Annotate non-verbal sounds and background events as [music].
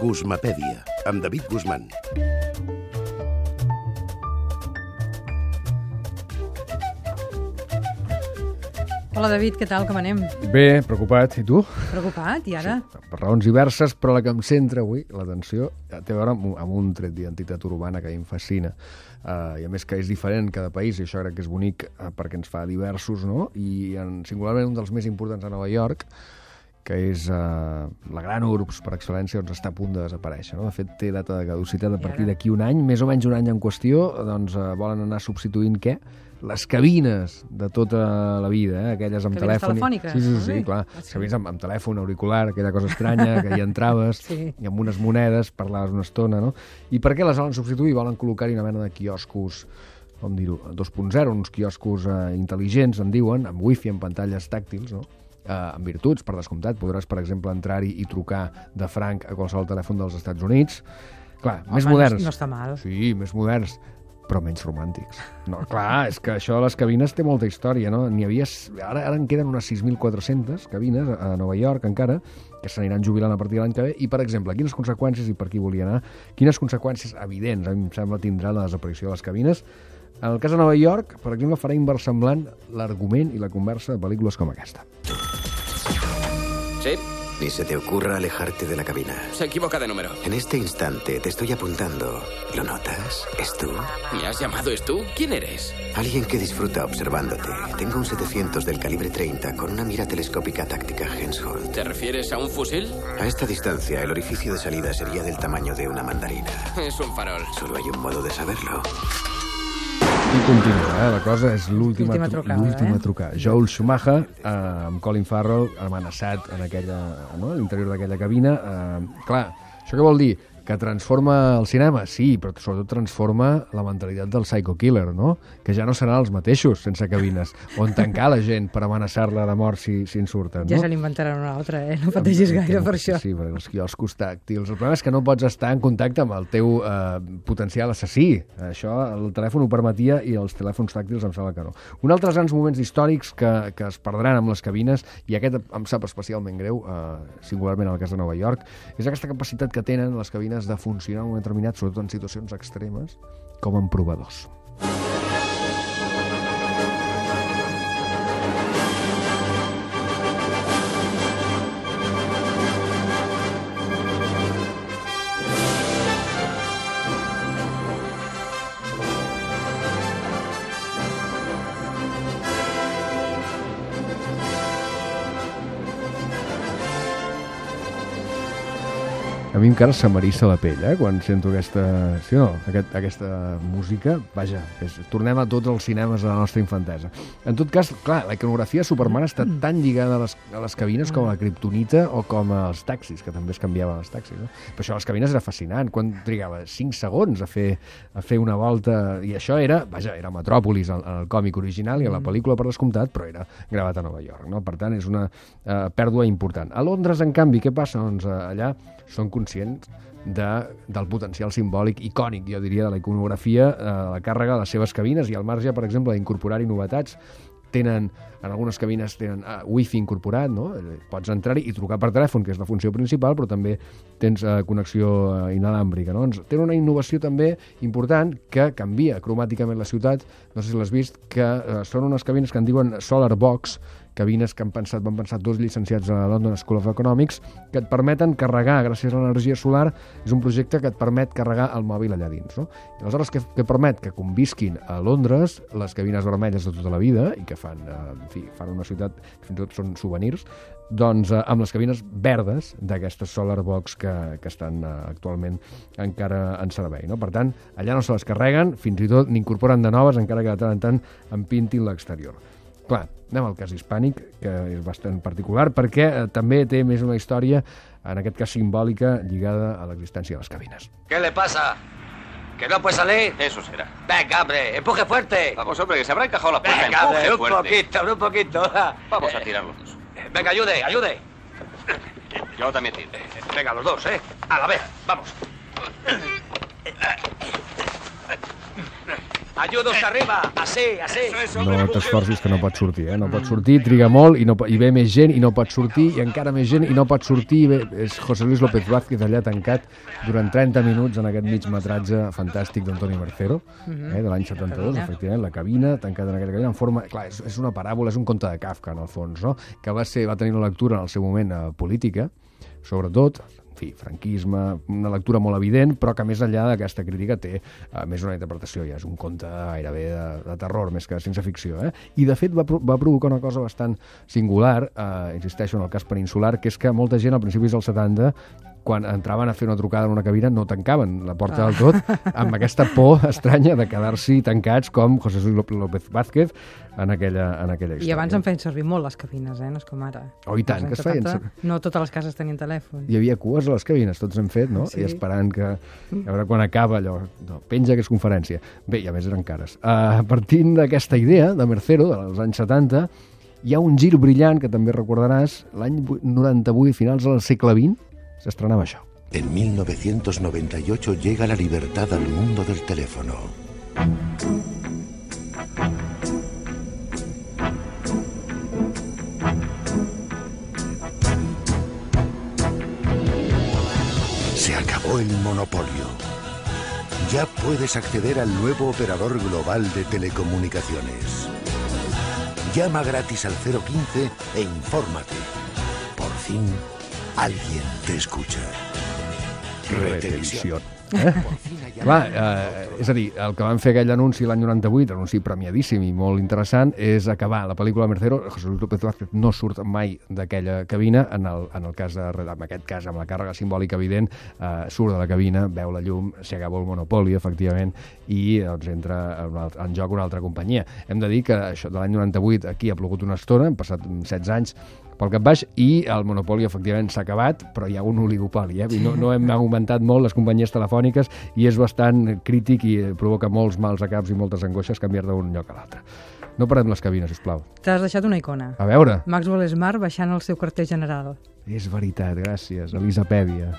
Guzmapèdia, amb David Guzmán. Hola, David, què tal, com anem? Bé, preocupat. I tu? Preocupat, i ara? Sí, per raons diverses, però la que em centra avui, l'atenció, té a veure amb, un- amb un tret d'identitat urbana que a mi em fascina. Uh, I a més que és diferent en cada país, i això crec que és bonic uh, perquè ens fa diversos, no? I en, singularment un dels més importants a Nova York, que és uh, la gran URBS per excel·lència, doncs està a punt de desaparèixer. No? De fet, té data de caducitat a partir d'aquí un any, més o menys un any en qüestió, doncs uh, volen anar substituint què? Les cabines de tota la vida, eh? aquelles amb Cabines telèfon. telefòniques? Sí, sí, sí, Ai, clar. ah, sí. Cabines amb, amb telèfon, auricular, aquella cosa estranya, que hi entraves, [laughs] Sí. i amb unes monedes parlaves una estona, no? I per què les volen substituir? Volen col·locar-hi una mena de quioscos com dir-ho, 2.0, uns quioscos eh, intel·ligents, en diuen, amb wifi, amb pantalles tàctils, no? Eh, amb virtuts, per descomptat. Podràs, per exemple, entrar-hi i trucar de franc a qualsevol telèfon dels Estats Units. Clar, Home, més moderns. no està mal. Sí, més moderns però menys romàntics. No, clar, és que això de les cabines té molta història, no? N'hi havia... Ara, ara en queden unes 6.400 cabines a Nova York, encara, que s'aniran jubilant a partir de l'any que ve. I, per exemple, quines conseqüències, i per aquí volia anar, quines conseqüències evidents, em sembla, tindrà la desaparició de les cabines? En el cas de Nova York, per exemple, farà inversemblant l'argument i la conversa de pel·lícules com aquesta. Sí, Ni se te ocurra alejarte de la cabina. se equivoca de número. En este instante te estoy apuntando. ¿Lo notas? ¿Es tú? ¿Me has llamado es tú? ¿Quién eres? Alguien que disfruta observándote. Tengo un 700 del calibre 30 con una mira telescópica táctica Hensholt. ¿Te refieres a un fusil? A esta distancia, el orificio de salida sería del tamaño de una mandarina. Es un farol. Solo hay un modo de saberlo. I continua, eh? la cosa és l'última L'última tru- trucada, l'última eh? trucada. Joel Schumacher, eh, amb Colin Farrell, amenaçat en aquella, no? a l'interior d'aquella cabina. Eh, clar, això què vol dir? Que transforma el cinema? Sí, però sobretot transforma la mentalitat del psycho killer, no? Que ja no seran els mateixos sense cabines, on tancar la gent per amenaçar-la de mort si, si en surten, Ja no? se n'inventaran una altra, eh? No pateixis gaire per això. Sí, perquè els quioscos tàctils. El problema és que no pots estar en contacte amb el teu eh, potencial assassí. Això el telèfon ho permetia i els telèfons tàctils em sembla que no. Un altre grans moments històrics que, que es perdran amb les cabines, i aquest em sap especialment greu, eh, singularment en el cas de Nova York, és aquesta capacitat que tenen les cabines de funcionar en un determinat, sobretot en situacions extremes, com en provadors. A mi encara se m'erissa la pell, eh, quan sento aquesta, sí no, aquest, aquesta música. Vaja, és, tornem a tots els cinemes de la nostra infantesa. En tot cas, clar, la iconografia de Superman està tan lligada a les, a les cabines com a la kriptonita o com als taxis, que també es canviaven els taxis. No? Per això les cabines era fascinant. Quan trigava 5 segons a fer, a fer una volta... I això era, vaja, era Metròpolis en, en el còmic original i a la pel·lícula per descomptat, però era gravat a Nova York. No? Per tant, és una eh, pèrdua important. A Londres, en canvi, què passa? Doncs eh, allà són conscients de, del potencial simbòlic icònic, jo diria, de la iconografia, eh, la càrrega de les seves cabines i al marge, per exemple, d'incorporar-hi novetats tenen, en algunes cabines tenen uh, wifi incorporat, no? Eh, Pots entrar-hi i trucar per telèfon, que és la funció principal, però també tens uh, connexió uh, inalàmbrica, no? Doncs tenen una innovació també important que canvia cromàticament la ciutat, no sé si l'has vist, que uh, són unes cabines que en diuen Solar Box, cabines que han pensat, van pensar dos llicenciats a la London School of Economics, que et permeten carregar, gràcies a l'energia solar, és un projecte que et permet carregar el mòbil allà dins. No? I aleshores, què, què permet? Que convisquin a Londres les cabines vermelles de tota la vida, i que fan, eh, en fi, fan una ciutat, fins i tot són souvenirs, doncs eh, amb les cabines verdes d'aquestes Solar Box que, que estan eh, actualment encara en servei. No? Per tant, allà no se les carreguen, fins i tot n'incorporen de noves, encara que de tant en tant en pintin l'exterior. Clar, anem al cas hispànic, que és bastant particular, perquè eh, també té més una història, en aquest cas simbòlica, lligada a l'existència de les cabines. ¿Qué le pasa? ¿Que no puede salir? Eso será. Venga, hombre, empuje fuerte. Vamos, hombre, que se habrá encajado la puerta. Venga, Empuje un fuerte. poquito, un poquito. Vamos a Eh, tirar los dos. eh, Venga, ayude, ayude. Yo también tiro. Venga, los dos, ¿eh? A la vez, vamos. Ayuda usted arriba. Así, así. No t'esforcis que no pot sortir, eh? No pot sortir, triga molt i, no, i ve més gent i no pot sortir i encara més gent i no pot sortir i ve, és José Luis López Vázquez allà tancat durant 30 minuts en aquest mig metratge fantàstic d'Antoni Mercero, eh, de l'any 72, cabina. efectivament, la cabina, tancat en aquella cabina, en forma... Clar, és, és una paràbola, és un conte de Kafka, en el fons, no? Que va, ser, va tenir una lectura en el seu moment eh, política, sobretot, fi, franquisme, una lectura molt evident, però que més enllà d'aquesta crítica té eh, més una interpretació, ja és un conte gairebé de, de terror, més que de ciència ficció. Eh? I, de fet, va, va provocar una cosa bastant singular, eh, insisteixo en el cas peninsular, que és que molta gent, al principis dels 70, quan entraven a fer una trucada en una cabina no tancaven la porta del tot amb aquesta por estranya de quedar-s'hi tancats com José Luis López- Vázquez en aquella, en aquella història. I abans en feien servir molt les cabines, eh? No és com ara. Oh, i tant, que es feien 70, No totes les cases tenien telèfon. hi havia cues a les cabines, tots hem fet, no? Sí. I esperant que... A veure quan acaba allò. No, penja que és conferència. Bé, i a més eren cares. Uh, partint d'aquesta idea de Mercero, dels anys 70, hi ha un gir brillant que també recordaràs, l'any vu- 98, finals del segle XX, s'estrenava això. En 1998 llega la libertad al mundo del teléfono. Se acabó el monopolio. Ya puedes acceder al nuevo operador global de telecomunicaciones. Llama gratis al 015 e infórmate. Por fin, alguien te escucha. Retelevisión. Eh? Clar, eh, és a dir, el que van fer aquell anunci l'any 98, anunci premiadíssim i molt interessant, és acabar la pel·lícula Mercero. José Luis López Vázquez no surt mai d'aquella cabina, en el, en el cas de, en aquest cas, amb la càrrega simbòlica evident, eh, surt de la cabina, veu la llum, s'hi acaba el monopoli, efectivament, i doncs, entra en, altre, en joc una altra companyia. Hem de dir que això de l'any 98 aquí ha plogut una estona, han passat 16 anys pel cap baix i el monopoli efectivament s'ha acabat, però hi ha un oligopoli. Eh? No, no hem augmentat molt les companyies telefòniques i és bastant crític i provoca molts mals a caps i moltes angoixes canviar d'un lloc a l'altre. No parem les cabines, sisplau. T'has deixat una icona. A veure. Maxwell Smart baixant el seu carter general. És veritat, gràcies. Elisapèdia.